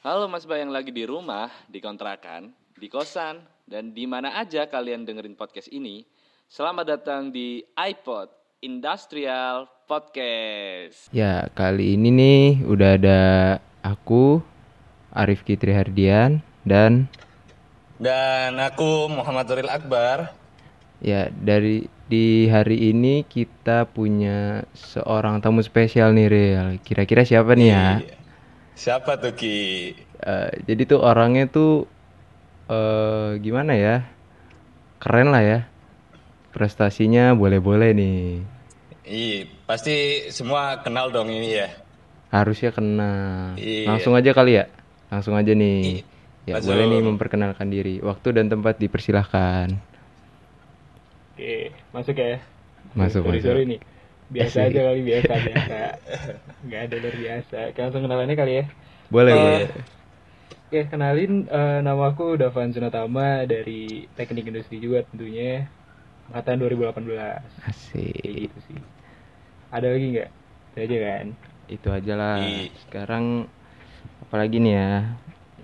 Halo Mas Bay yang lagi di rumah, di kontrakan, di kosan, dan di mana aja kalian dengerin podcast ini. Selamat datang di iPod Industrial Podcast. Ya, kali ini nih udah ada aku, Arif Kitri Hardian, dan Dan aku Muhammad Nuril Akbar. ya dari di hari ini kita punya seorang tamu spesial nih, Real. Kira-kira siapa nih ya? Iya. Siapa tuh Ki? Eh, jadi tuh orangnya tuh eh gimana ya? Keren lah ya. Prestasinya boleh-boleh nih. Iya, pasti semua kenal dong ini ya. Harusnya kena. Iya. Langsung aja kali ya? Langsung aja nih. Ya, langsung. boleh nih memperkenalkan diri. Waktu dan tempat dipersilahkan. Oke, masuk ya. Masuk, sorry, masuk. sorry nih. Biasa Asik. aja kali, biasa, biasa. Nggak ada luar biasa. Kita langsung kenalannya kali ya. Boleh, Eh, boleh. Oke, kenalin eh, nama aku Davan Sunatama dari Teknik Industri juga tentunya. Angkatan 2018. Kayak Asik. gitu sih. Ada lagi nggak? Itu aja kan. Itu aja lah. Iya. Sekarang apalagi nih ya?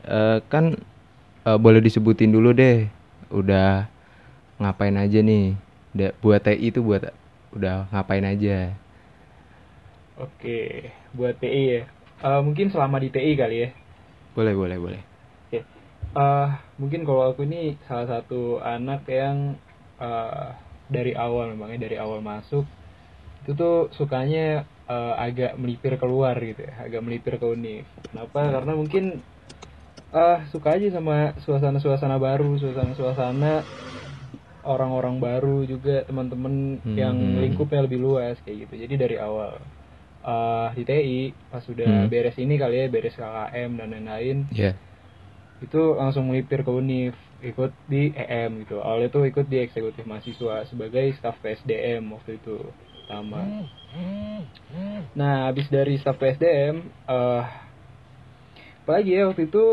Eh, kan eh, boleh disebutin dulu deh. Udah ngapain aja nih? Da- buat TI itu buat udah ngapain aja? Oke, buat TI ya. Eh, mungkin selama di TI kali ya. Boleh, boleh, boleh. Oke. Eh, mungkin kalau aku ini salah satu anak yang eh, dari awal memangnya dari awal masuk itu tuh sukanya eh, agak melipir keluar gitu ya, agak melipir ke univ. Kenapa? Karena mungkin eh suka aja sama suasana-suasana baru, suasana-suasana orang-orang baru juga teman-teman yang Hmm. lingkupnya lebih luas kayak gitu. Jadi dari awal eh di TI pas sudah Hmm. beres ini kali ya, beres KKM dan lain-lain, Ya. itu langsung melipir ke univ ikut di EM gitu awalnya tuh ikut di eksekutif mahasiswa sebagai staf PSDM waktu itu pertama nah habis dari staf PSDM eh apalagi ya waktu itu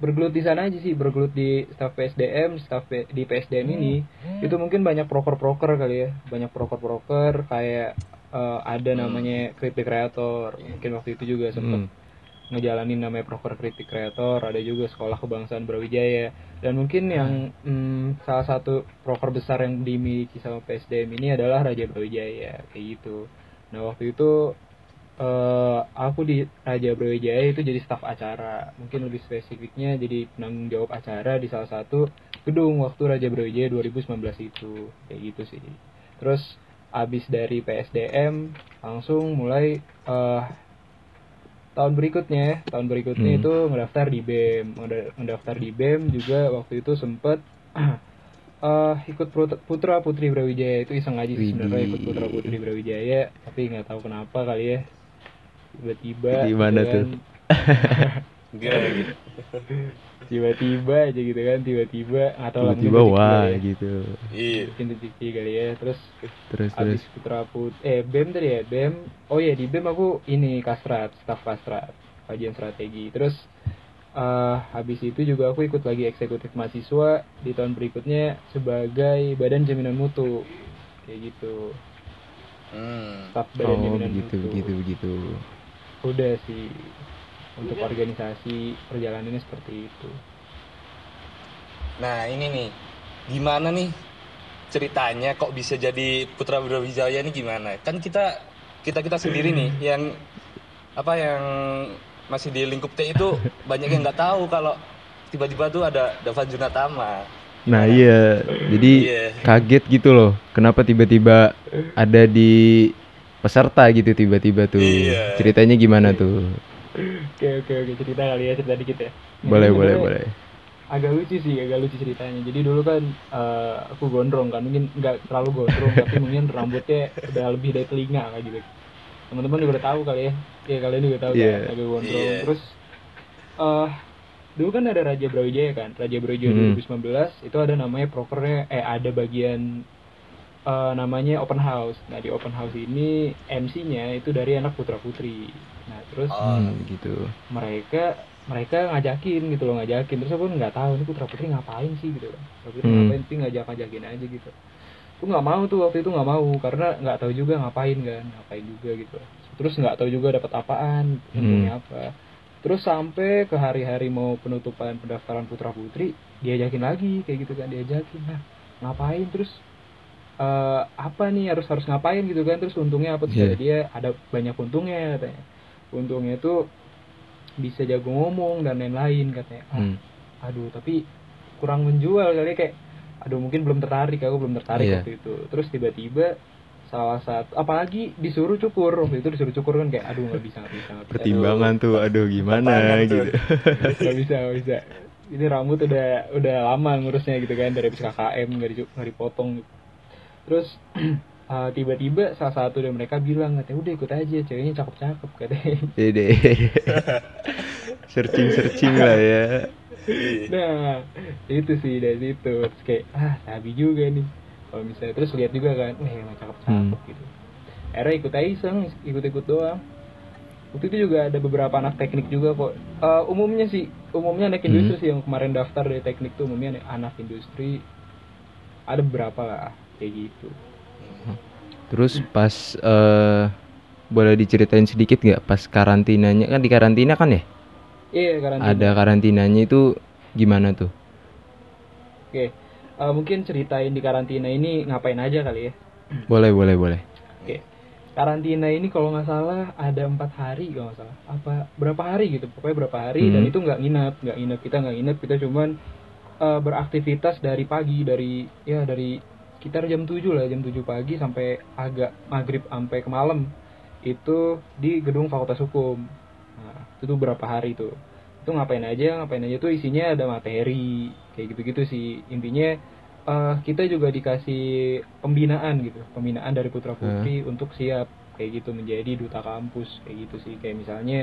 bergelut di sana aja sih bergelut di staf PSDM staf P- di PSDM ini. itu mungkin banyak proker-proker kali ya banyak proker-proker kayak eh, ada namanya kritik kreator mungkin waktu itu juga sempat Hmm. ngejalanin namanya proker kritik kreator ada juga sekolah kebangsaan Brawijaya. Dan mungkin yang mm, salah satu proker besar yang dimiliki sama PSDM ini adalah Raja Brawijaya kayak gitu. Nah waktu itu eh aku di Raja Brawijaya itu jadi staf acara. Mungkin lebih spesifiknya jadi penanggung jawab acara di salah satu gedung waktu Raja Brawijaya 2019 itu. Kayak gitu sih. Terus abis dari PSDM langsung mulai eh tahun berikutnya tahun berikutnya Hmm. itu ngedaftar di BEM ngedaftar di BEM juga waktu itu sempet eh ikut Put- putra putri Brawijaya. Itu iseng aja sih sebenarnya ikut putra putri Brawijaya tapi nggak tahu kenapa kali ya tiba-tiba Di mana gitu tuh? kan, Gimana gitu? tiba-tiba aja gitu kan tiba-tiba mungkin Tiba-tiba wah ya. gitu. Iya. mungkin rezeki kali ya terus Terus terus. Abis Putra Put eh BEM tadi ya BEM oh iya di BEM aku ini Kastrat staf Kastrat kajian strategi terus eh habis itu juga aku ikut lagi eksekutif mahasiswa di tahun berikutnya sebagai badan jaminan mutu kayak gitu Hmm. staf badan Oh, jaminan begitu mutu begitu begitu. Udah sih untuk organisasi perjalanannya seperti itu Nah ini nih, gimana nih ceritanya kok bisa jadi Putra Brawijaya ini gimana? Kan kita kita kita sendiri nih yang apa yang masih di lingkup T itu banyak yang nggak tahu kalau tiba-tiba tuh ada Davan Junatama. Nah iya, jadi Iya. kaget gitu loh. Kenapa tiba-tiba ada di peserta gitu tiba-tiba tuh. Iya. Ceritanya gimana tuh? oke oke oke cerita kali ya cerita dikit ya Boleh boleh boleh. agak lucu sih agak lucu ceritanya jadi dulu kan eh, aku gondrong kan mungkin nggak terlalu gondrong tapi mungkin rambutnya udah lebih dari telinga kayak gitu teman-teman juga udah tahu kali ya ya kalian juga tahu Iya. kan agak gondrong Iya. terus eh dulu kan ada Raja Brawijaya kan Raja Brawijaya Hmm. 2019 itu ada namanya prokernya eh ada bagian eh, namanya open house. Nah di open house ini MC-nya itu dari anak putra putri nah terus Oh, Hmm, gitu. mereka mereka ngajakin gitu loh ngajakin. Terus aku nggak tahu ini putra putri ngapain sih gitu kan putra putri Hmm. ngapain? Sih ngajak ngajakin aja gitu. Aku nggak mau tuh waktu itu nggak mau. Karena nggak tahu juga ngapain kan ngapain juga gitu. Terus nggak tahu juga dapat apaan ilmunya apa. Terus sampai ke hari-hari mau penutupan pendaftaran putra putri diajakin lagi kayak gitu kan diajakin. Nah ngapain? Terus eh, apa nih harus harus ngapain gitu kan terus untungnya apa Iya. kata dia ada banyak untungnya katanya untungnya tuh bisa jago ngomong dan lain-lain katanya ah, Hmm. aduh tapi kurang menjual kali kayak aduh mungkin belum tertarik aku belum tertarik Iya. waktu itu terus tiba-tiba salah satu apalagi disuruh cukur waktu itu disuruh cukur kan kayak aduh nggak bisa nggak bisa bisa Pertimbangan tuh, aduh gimana gitu. nggak bisa nggak bisa ini rambut udah udah lama ngurusnya gitu kan dari habis KKM nggak di- nggak dipotong gitu. Terus uh, tiba-tiba salah satu dari mereka bilang katanya udah ikut aja ceweknya cakep-cakep katanya Dede. Searching-searching lah ya. nah itu sih dari situ terus kayak ah sabi juga nih kalau misalnya terus lihat juga kan wah emang cakep-cakep Hmm. gitu akhirnya ikut aja iseng ikut-ikut doang waktu itu juga ada beberapa anak teknik juga kok Eh, umumnya sih umumnya anak Hmm. industri sih yang kemarin daftar dari teknik tuh umumnya anak industri ada beberapa lah kayak gitu Terus pas eh boleh diceritain sedikit nggak pas karantinanya kan di karantina kan ya? iya karantina Ada karantinanya itu gimana tuh? oke Eh, mungkin ceritain di karantina ini ngapain aja kali ya Boleh, boleh, boleh. Oke. Karantina ini kalau nggak salah ada empat hari kalau nggak salah. Apa berapa hari gitu? Pokoknya berapa hari dan Hmm. itu nggak nginep, nggak nginep kita nggak nginep kita cuman eh, beraktivitas dari pagi dari ya dari sekitar jam 7 lah jam 7 pagi sampai agak maghrib sampai ke malam itu di gedung Fakultas Hukum. Nah, itu tuh berapa hari tuh? Itu ngapain aja? Ngapain aja tuh isinya ada materi kayak gitu-gitu sih. Intinya eh, kita juga dikasih pembinaan gitu, pembinaan dari putra putri untuk siap kayak gitu menjadi duta kampus kayak gitu sih. Kayak misalnya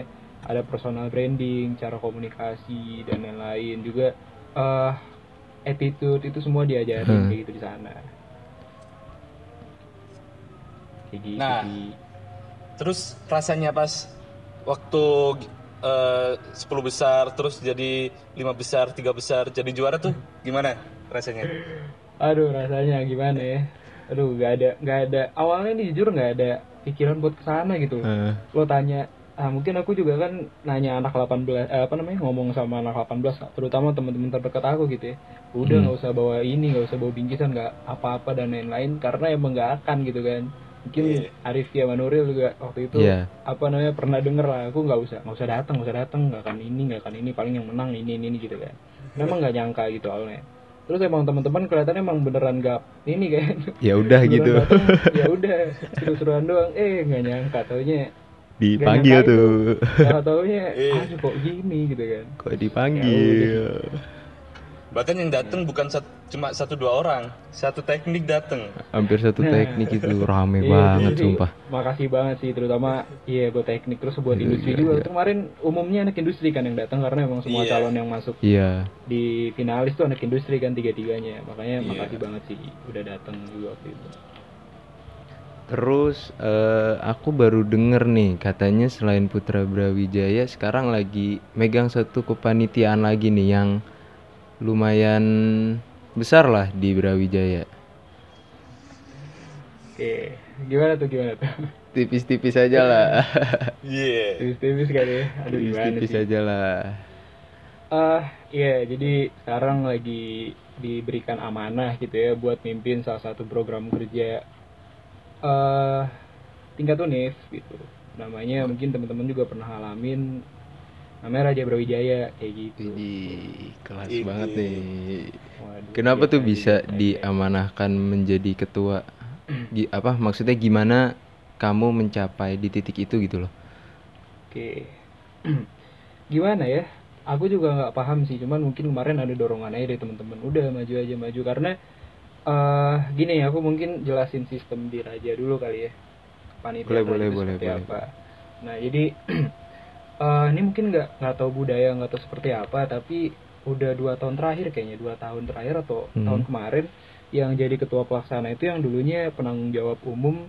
ada personal branding, cara komunikasi dan lain-lain juga eh attitude itu semua diajarin Hmm. kayak gitu di sana. Kayak gitu Nah. Terus rasanya pas waktu eh, 10 besar terus jadi lima besar, tiga besar jadi juara tuh gimana rasanya? Aduh rasanya gimana ya? Aduh nggak ada nggak ada awalnya nih jujur nggak ada pikiran buat ke sana gitu. Eh, Lo tanya ah mungkin aku juga kan nanya anak 18 eh, apa namanya ngomong sama anak 18 terutama teman-teman terdekat aku gitu ya udah Hmm. nggak usah bawa ini nggak usah bawa bingkisan nggak apa-apa dan lain-lain karena emang nggak akan gitu kan mungkin Iya. Arif ya Manuril juga waktu itu Iya. apa namanya pernah denger lah aku nggak usah nggak usah datang nggak usah datang nggak akan ini nggak akan ini paling yang menang ini ini, ini gitu kan memang nggak nyangka gitu awalnya terus emang teman-teman kelihatannya emang beneran nggak ini kan ya udah gitu. ya udah seru-seruan doang eh nggak nyangka taunya Dipanggil tuh. nggak taunya aduh kok gini gitu kan Kok dipanggil? Bahkan yang datang bukan sat- cuma satu dua orang, satu teknik datang. Hampir satu teknik itu rame Iya, banget jadi, sumpah. makasih banget sih terutama iya buat teknik terus buat Iya, industri iya, juga iya. kemarin umumnya anak industri kan yang datang karena emang semua Iya. calon yang masuk Iya. di finalis tuh anak industri kan tiga-tiganya makanya Iya. makasih banget sih udah datang juga waktu itu Terus eh, aku baru denger nih katanya selain Putra Brawijaya sekarang lagi megang satu kepanitiaan lagi nih yang lumayan besar lah di Brawijaya. oke gimana tuh gimana tuh Tipis-tipis aja lah. Iya. tipis-tipis kali ya aduh gimana Tipis-tipis sih aja lah. ah iya jadi sekarang lagi diberikan amanah gitu ya buat mimpin salah satu program kerja eh tingkat univ gitu namanya mungkin teman-teman juga pernah alamin namanya Raja Brawijaya kayak gitu Ih, kelas Ini. banget nih. Waduh, Kenapa tuh biasa bisa aja. diamanahkan menjadi ketua? Gi- apa maksudnya gimana kamu mencapai di titik itu gitu loh? Oke. Gimana ya? Aku juga nggak paham sih, cuman mungkin kemarin ada dorongan aja dari teman-teman. Udah maju aja maju karena eh gini ya, aku mungkin jelasin sistem di Raja dulu kali ya. Panitia Boleh, boleh, boleh, boleh. apa. Nah, jadi eh ini mungkin nggak nggak tahu budaya, nggak tahu seperti apa, tapi udah dua tahun terakhir kayaknya dua tahun terakhir atau Hmm. tahun kemarin yang jadi ketua pelaksana itu yang dulunya penanggung jawab umum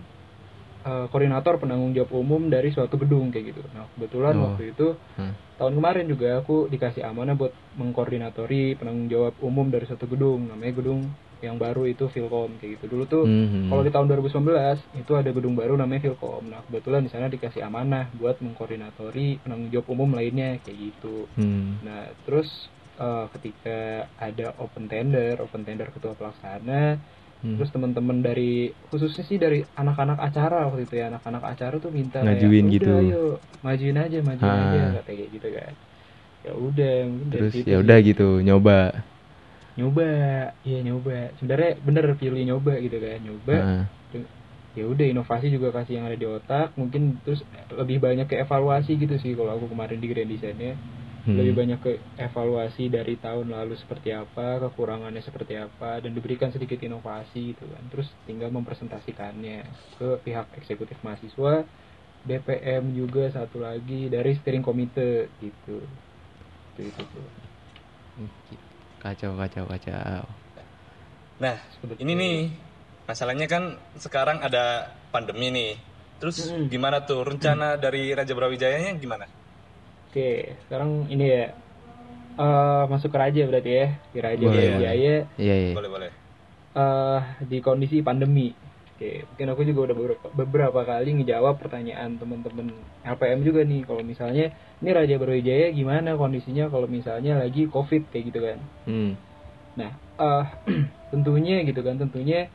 eh, koordinator penanggung jawab umum dari suatu gedung kayak gitu. Nah kebetulan Oh. waktu itu Hmm. tahun kemarin juga aku dikasih amanah buat mengkoordinatori penanggung jawab umum dari suatu gedung namanya gedung yang baru itu Filkom kayak gitu dulu tuh Mhm. kalau di tahun 2019 itu ada gedung baru namanya Filkom nah kebetulan di sana dikasih amanah buat mengkoordinatori penanggung jawab umum lainnya kayak gitu Hmm. Nah, terus eh, ketika ada open tender, open tender ketua pelaksana, Hmm. terus teman-teman dari khususnya sih dari anak-anak acara waktu itu ya, anak-anak acara tuh minta Ngajuin kayak, gitu. "Udah, ayo majuin aja, majuin Ah. aja kata kayak gitu kan. Ya udah, Terus ya udah gitu nyoba. Nyoba, iya nyoba. Sebenarnya bener pilih nyoba gitu kan, nyoba. Nah, Ya udah inovasi juga kasih yang ada di otak, mungkin terus lebih banyak ke evaluasi gitu sih kalau aku kemarin di Grand Design-nya. hmm. lebih banyak ke evaluasi dari tahun lalu seperti apa, kekurangannya seperti apa, dan diberikan sedikit inovasi gitu kan. Terus tinggal mempresentasikannya ke pihak eksekutif mahasiswa, BPM juga satu lagi dari steering komite gitu. Itu itu tuh. Kacau kacau kacau. Nah, Seperti ini nih masalahnya kan sekarang ada pandemi nih. Terus gimana tuh rencana dari Raja Brawijayanya gimana? Oke, sekarang ini ya eh masuk ke raja berarti ya. Di Raja Boleh, Brawijaya Iya iya. Boleh boleh. eh di kondisi pandemi. Oke, mungkin aku juga udah beberapa, beberapa kali ngejawab pertanyaan teman-teman LPM juga nih. Kalau misalnya ini Raja Brawijaya gimana kondisinya kalau misalnya lagi COVID kayak gitu kan. Hmm. Nah, eh tentunya gitu kan, tentunya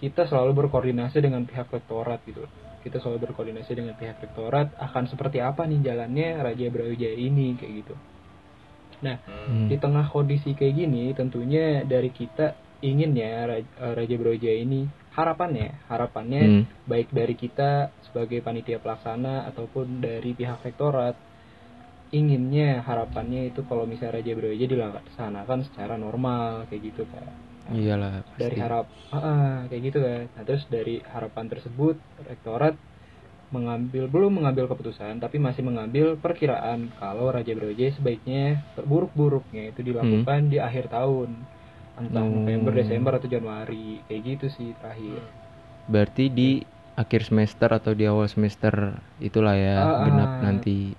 kita selalu berkoordinasi dengan pihak rektorat gitu. Kita selalu berkoordinasi dengan pihak rektorat akan seperti apa nih jalannya Raja Brawijaya ini kayak gitu. Nah, Hmm. di tengah kondisi kayak gini tentunya dari kita ingin ya eh, Raja Brawijaya ini harapannya harapannya Hmm. baik dari kita sebagai panitia pelaksana ataupun dari pihak rektorat inginnya harapannya itu kalau misalnya Raja Brawijaya dilaksanakan secara normal kayak gitu kan Iyalah dari pasti. harap ah, ah, kayak gitu kan nah terus dari harapan tersebut rektorat mengambil belum mengambil keputusan tapi masih mengambil perkiraan kalau Raja Brawijaya sebaiknya buruk-buruknya itu dilakukan di akhir tahun entah Hmm. November Desember atau Januari kayak gitu sih terakhir Berarti di akhir semester atau di awal semester itulah ya Ah, genap ah. nanti.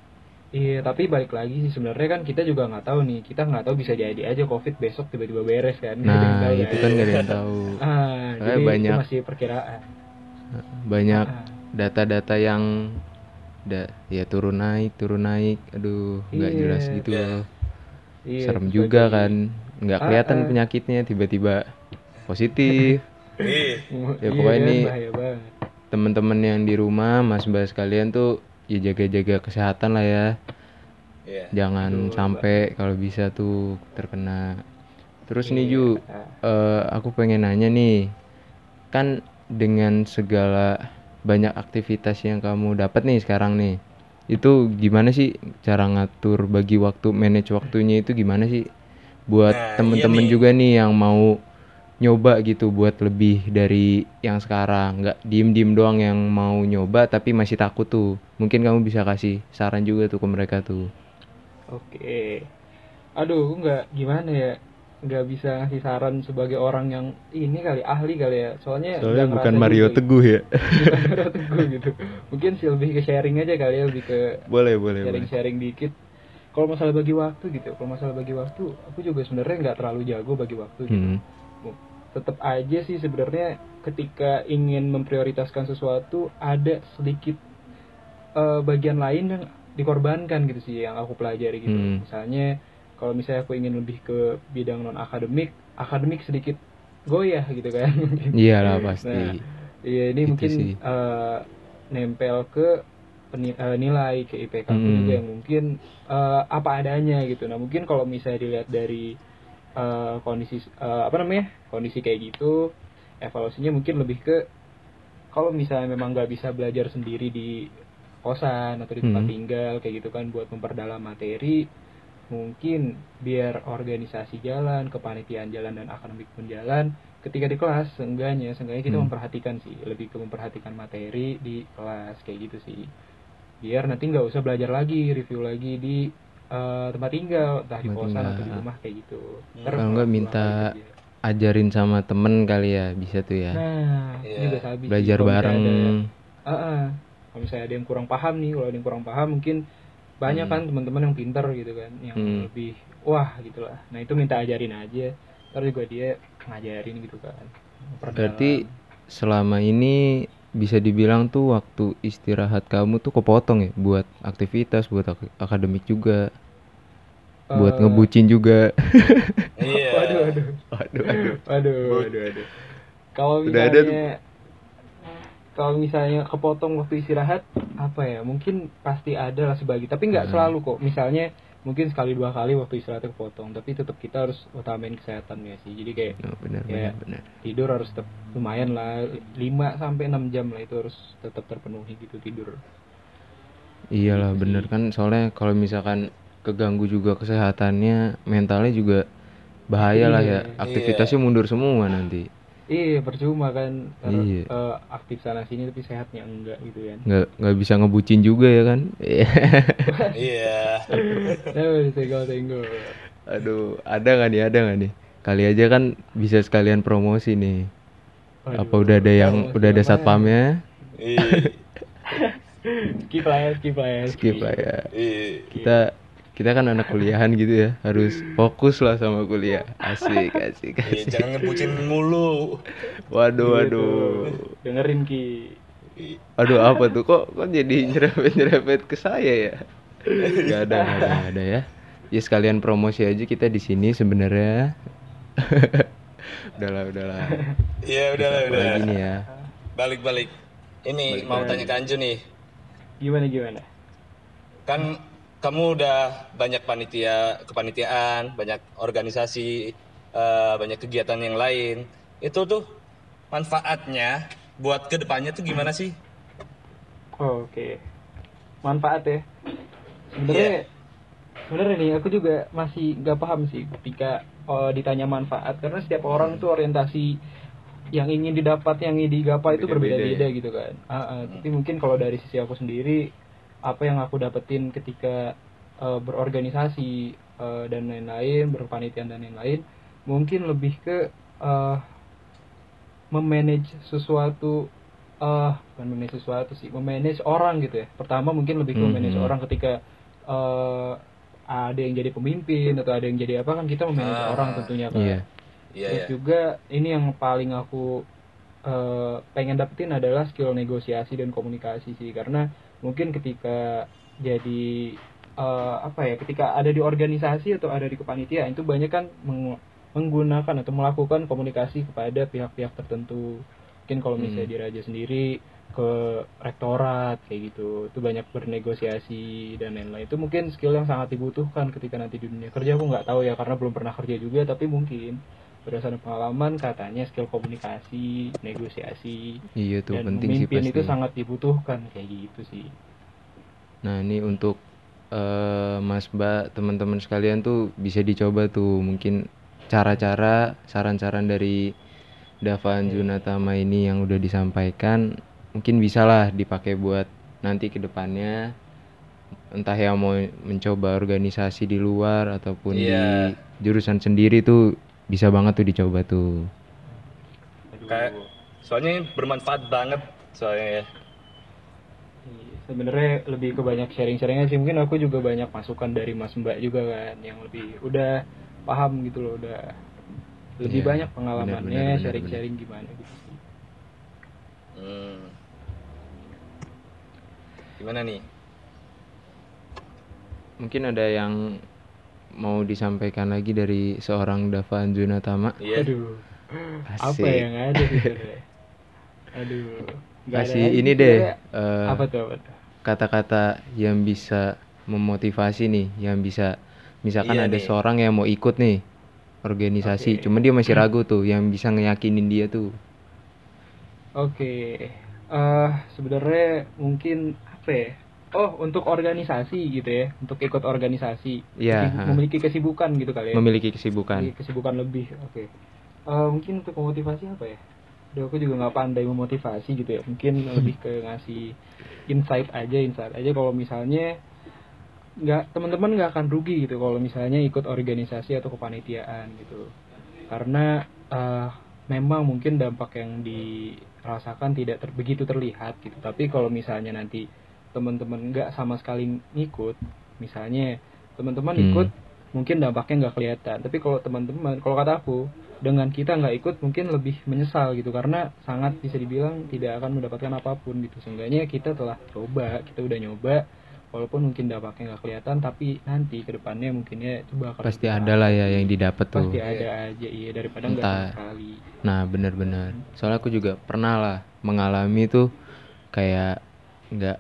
iya tapi balik lagi sih sebenarnya kan kita juga nggak tahu nih kita nggak tahu bisa jadi aja covid besok tiba-tiba beres kan Nggak Nah, tahu itu kan gak ada yang tahu. ah Soalnya jadi banyak- masih perkiraan Banyak data-data yang da ya turun naik, turun naik. Aduh, nggak Iya. jelas gitu Iya. loh. iya, Serem juga kan. Nggak Ah, kelihatan ah. penyakitnya tiba-tiba positif. Ih, Ya, pokoknya ini- bahaya banget Teman-teman yang di rumah, Mas Bas kalian tuh ya jaga-jaga kesehatan lah ya. iya. Jangan sampai kalau bisa tuh terkena. Terus nih Ju, Iya. eh, aku pengen nanya nih, kan dengan segala banyak aktivitas yang kamu dapat nih sekarang nih, itu gimana sih cara ngatur bagi waktu, manage waktunya itu gimana sih? Buat Nah, temen-temen iya nih. juga nih yang mau nyoba gitu buat lebih dari yang sekarang, nggak diem-diem doang yang mau nyoba tapi masih takut tuh. Mungkin kamu bisa kasih saran juga tuh ke mereka tuh. Oke. Aduh, aku nggak gimana ya, nggak bisa ngasih saran sebagai orang yang ini kali ahli kali ya. Soalnya Soalnya nggak bukan ngerasa Mario juga- Teguh ya. bukan Mario Teguh gitu. Mungkin sih lebih ke sharing aja kali ya, lebih ke boleh, boleh, boleh. sharing-sharing dikit. Kalau masalah bagi waktu gitu, kalau masalah bagi waktu, aku juga sebenarnya nggak terlalu jago bagi waktu gitu. Hmm. Tetap aja sih sebenarnya ketika ingin memprioritaskan sesuatu ada sedikit eh, bagian lain yang dikorbankan gitu sih yang aku pelajari gitu. Hmm. Misalnya kalau misalnya aku ingin lebih ke bidang non akademik, akademik sedikit goyah gitu kan. Iyalah pasti. Nah, Iya ini Gitu mungkin sih. eh, nempel ke nilai ke IPK aku Hmm. juga yang mungkin eh, apa adanya gitu. Nah mungkin kalau misalnya dilihat dari eh, kondisi eh, apa namanya kondisi kayak gitu, evaluasinya mungkin lebih ke kalau misalnya memang nggak bisa belajar sendiri di kosan atau di tempat Hmm. tinggal kayak gitu kan buat memperdalam materi mungkin biar organisasi jalan, kepanitiaan jalan dan akademik pun jalan ketika di kelas seenggaknya seenggaknya kita Hmm. memperhatikan sih lebih ke memperhatikan materi di kelas kayak gitu sih biar nanti nggak usah belajar lagi review lagi di eh, tempat tinggal entah di kosan atau di rumah kayak gitu Hmm. Kalau nggak minta. Ajarin sama temen kali ya, bisa tuh ya. nah Iya. ini juga sabi sih. Belajar misalnya bareng. ada- Ah, ah. kalau misalnya ada yang kurang paham nih kalau ada yang kurang paham mungkin banyak Hmm. kan teman-teman yang pintar gitu kan yang Hmm. lebih wah gitulah nah itu minta ajarin aja ntar juga dia ngajarin gitu kan Berarti selama ini bisa dibilang tuh waktu istirahat kamu tuh kepotong ya buat aktivitas, buat ak- akademik juga, buat Eh, ngebucin juga. Iya. waduh waduh Waduh, aduh. Waduh, waduh, waduh. Kalau misalnya kalau misalnya kepotong waktu istirahat apa ya? Mungkin pasti ada lah sebagai, tapi nggak Hmm. selalu kok. Misalnya mungkin sekali dua kali waktu istirahatnya kepotong, tapi tetap kita harus utamain kesehatan ya sih. Jadi kayak Oh, benar, Ya. benar, benar. tidur harus tetap lumayan lah 5 sampai 6 jam lah itu harus tetap terpenuhi gitu tidur. Iyalah Gitu bener sih. kan soalnya kalau misalkan keganggu juga kesehatannya, mentalnya juga bahaya lah ya. Iya. Aktivitasnya mundur semua nanti. Iya, percuma kan Iya. eh, aktif sana sini tapi sehatnya enggak gitu kan. Nggak nggak bisa ngebucin juga ya kan? Iya. Senggol-senggol. Aduh, ada nggak nih? Ada nggak nih? Kali aja kan bisa sekalian promosi nih. Apa Waduh, udah ada yang udah ada apaan? satpamnya? Iya. skip lah ya skip lah ya Skip lah ya. Iya. Kita kita kan anak kuliahan gitu ya, harus fokus lah sama kuliah. Asik, asik, Iya, asik. jangan ngebucin mulu. Waduh, Gitu. waduh. dengerin ki Iya. Aduh apa tuh kok kok jadi nyerempet-nyerempet ke saya ya? Gak ada, gak ada, gak ada ya. Ya sekalian promosi aja kita di sini sebenarnya. udahlah, udahlah. Iya, udah lah, udah. Lagi nih ya. Balik-balik. Ini Balik mau tanya ke Anju nih. gimana gimana Kan kamu udah banyak panitia kepanitiaan, banyak organisasi, eh, banyak kegiatan yang lain. Itu tuh manfaatnya buat ke depannya tuh gimana sih? Oh, oke. Manfaat ya. Sebenarnya sebenarnya nih aku juga masih nggak paham sih ketika oh, ditanya manfaat. Karena setiap orang tuh orientasi yang ingin didapat yang ingin digapai itu Beda-beda berbeda-beda ya. gitu kan. Ah, ah, tapi mungkin kalau dari sisi aku sendiri apa yang aku dapetin ketika eh, berorganisasi eh, dan lain-lain berpanitian dan lain-lain mungkin lebih ke eh, memanage sesuatu eh bukan memanage sesuatu sih memanage orang gitu ya pertama mungkin lebih ke Mhm. memanage orang ketika eh ada yang jadi pemimpin atau ada yang jadi apa kan kita memanage Ah, orang tentunya kan Iya. Iya, terus ya. juga ini yang paling aku eh, pengen dapetin adalah skill negosiasi dan komunikasi sih. Karena mungkin ketika jadi eh, apa ya ketika ada di organisasi atau ada di kepanitiaan itu banyak kan meng- menggunakan atau melakukan komunikasi kepada pihak-pihak tertentu. Mungkin kalau misalnya Hmm. di raja sendiri ke rektorat kayak gitu. Itu banyak bernegosiasi dan lain-lain. Itu mungkin skill yang sangat dibutuhkan ketika nanti di dunia kerja. Aku nggak tahu ya karena belum pernah kerja juga tapi mungkin berdasarkan pengalaman katanya skill komunikasi negosiasi Iya tuh dan penting sih memimpin pasti. itu sangat dibutuhkan kayak gitu sih Nah ini untuk eh, Mas Mbak teman-teman sekalian tuh bisa dicoba tuh mungkin cara-cara saran-saran dari Davan Junatama ini yang udah disampaikan mungkin bisa lah dipakai buat nanti ke depannya entah yang mau mencoba organisasi di luar ataupun Iya. di jurusan sendiri tuh bisa banget tuh dicoba tuh. Kayak soalnya ini bermanfaat banget soalnya ya. Iya, sebenarnya lebih ke banyak sharing-sharingnya sih mungkin aku juga banyak masukan dari Mas Mbak juga kan yang lebih udah paham gitu loh udah lebih Iya, banyak pengalamannya sharing-sharing gimana gitu sih Hmm. Gimana nih? Mungkin ada yang mau disampaikan lagi dari seorang Davan Junatama. Iya. aduh apa Asik. yang ada sih sebenarnya aduh Kasih ini deh eh, apa tuh apa kata-kata yang bisa memotivasi nih, yang bisa misalkan Iya ada nih. seorang yang mau ikut nih organisasi, Oke. cuman dia masih ragu tuh, yang bisa ngeyakinin dia tuh. oke eh sebenarnya mungkin apa ya oh untuk organisasi gitu ya untuk ikut organisasi. Iya, Kesib- ha. memiliki kesibukan gitu kali ya? Memiliki kesibukan. Iya, kesibukan lebih oke. Eh, mungkin untuk memotivasi apa ya? Duh, aku juga nggak pandai memotivasi gitu ya. Mungkin lebih ke ngasih insight aja insight aja. Kalau misalnya nggak teman-teman nggak akan rugi gitu kalau misalnya ikut organisasi atau kepanitiaan gitu. Karena eh, memang mungkin dampak yang dirasakan tidak ter- begitu terlihat gitu. Tapi kalau misalnya nanti teman-teman nggak sama sekali ngikut misalnya teman-teman Hmm. ikut mungkin dampaknya nggak kelihatan. Tapi kalau teman-teman kalau kata aku dengan kita nggak ikut mungkin lebih menyesal gitu. Karena sangat bisa dibilang tidak akan mendapatkan apa pun gitu. Seenggaknya kita telah coba kita udah nyoba walaupun mungkin dampaknya nggak kelihatan tapi nanti ke depannya mungkin ya coba kalau pasti ada lah ya yang didapat tuh. Pasti ada aja iya daripada nggak sama sekali. Nah bener-bener Soalnya aku juga pernah lah Mengalami tuh Kayak nggak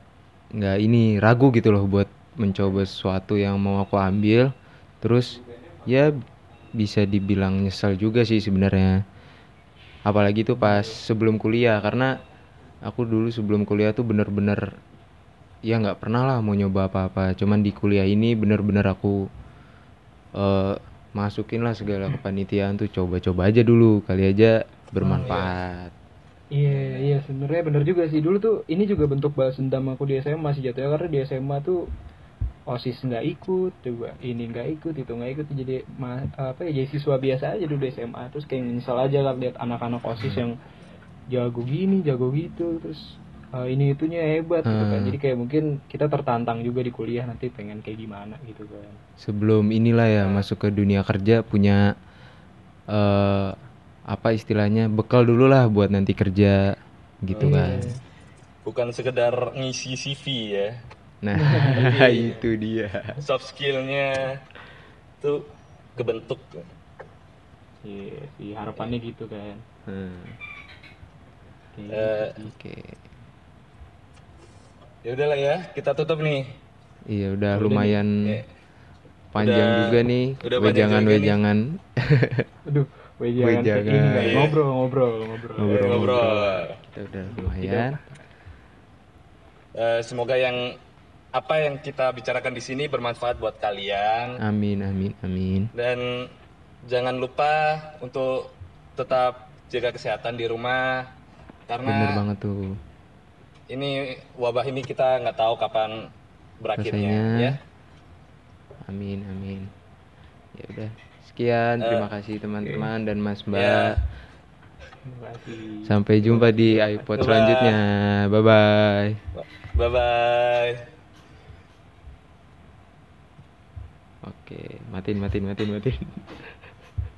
nggak ini ragu gitu loh Buat mencoba sesuatu yang mau aku ambil. Terus ya bisa dibilang nyesel juga sih sebenarnya. Apalagi tuh pas sebelum kuliah Karena aku dulu sebelum kuliah tuh bener-bener Ya nggak pernah lah mau nyoba apa-apa. Cuman di kuliah ini bener-bener aku eh masukin lah segala kepanitiaan tuh coba-coba aja dulu. Kali aja bermanfaat iya sebenarnya bener juga sih. Dulu tuh ini juga bentuk balas dendam aku di SMA sih jatuhnya karena di SMA tuh OSIS nggak ikut, coba ini nggak ikut, itu nggak ikut jadi ma- apa ya jadi siswa biasa aja dulu di SMA terus kayak nyesel aja lah lihat anak-anak OSIS yang jago gini, jago gitu, terus eh, ini itunya hebat gitu kan. Hmm. Jadi kayak mungkin kita tertantang juga di kuliah nanti pengen kayak gimana gitu kan. sebelum inilah ya masuk ke dunia kerja punya eh apa istilahnya bekal dulu lah buat nanti kerja gitu kan Bukan sekedar ngisi CV ya. nah itu dia Soft skillnya tuh kebentuk. Iya, sih harapannya gitu kan. Hmm, Kayak Eh, gitu sih. oke ya udahlah ya, kita tutup nih. iya udah lumayan Eh, panjang udah- juga nih udah panjang wejangan juga nih. wejangan Aduh, wejangan ini kan. Ngobrol, ngobrol, ngobrol. Ngobrol. ngobrol. kita udah lumayan Eh, semoga yang apa yang kita bicarakan di sini bermanfaat buat kalian amin amin amin dan jangan lupa untuk tetap jaga kesehatan di rumah bener karena banget tuh ini wabah ini kita nggak tahu kapan berakhirnya Rasanya. ya. Amin amin. Ya udah. Sekian, terima kasih teman-teman dan Mas Mbak. Ya. Terima kasih. Sampai jumpa di iPod Bye-bye. selanjutnya. Bye bye. Bye bye. Oke, matiin matiin matiin matiin.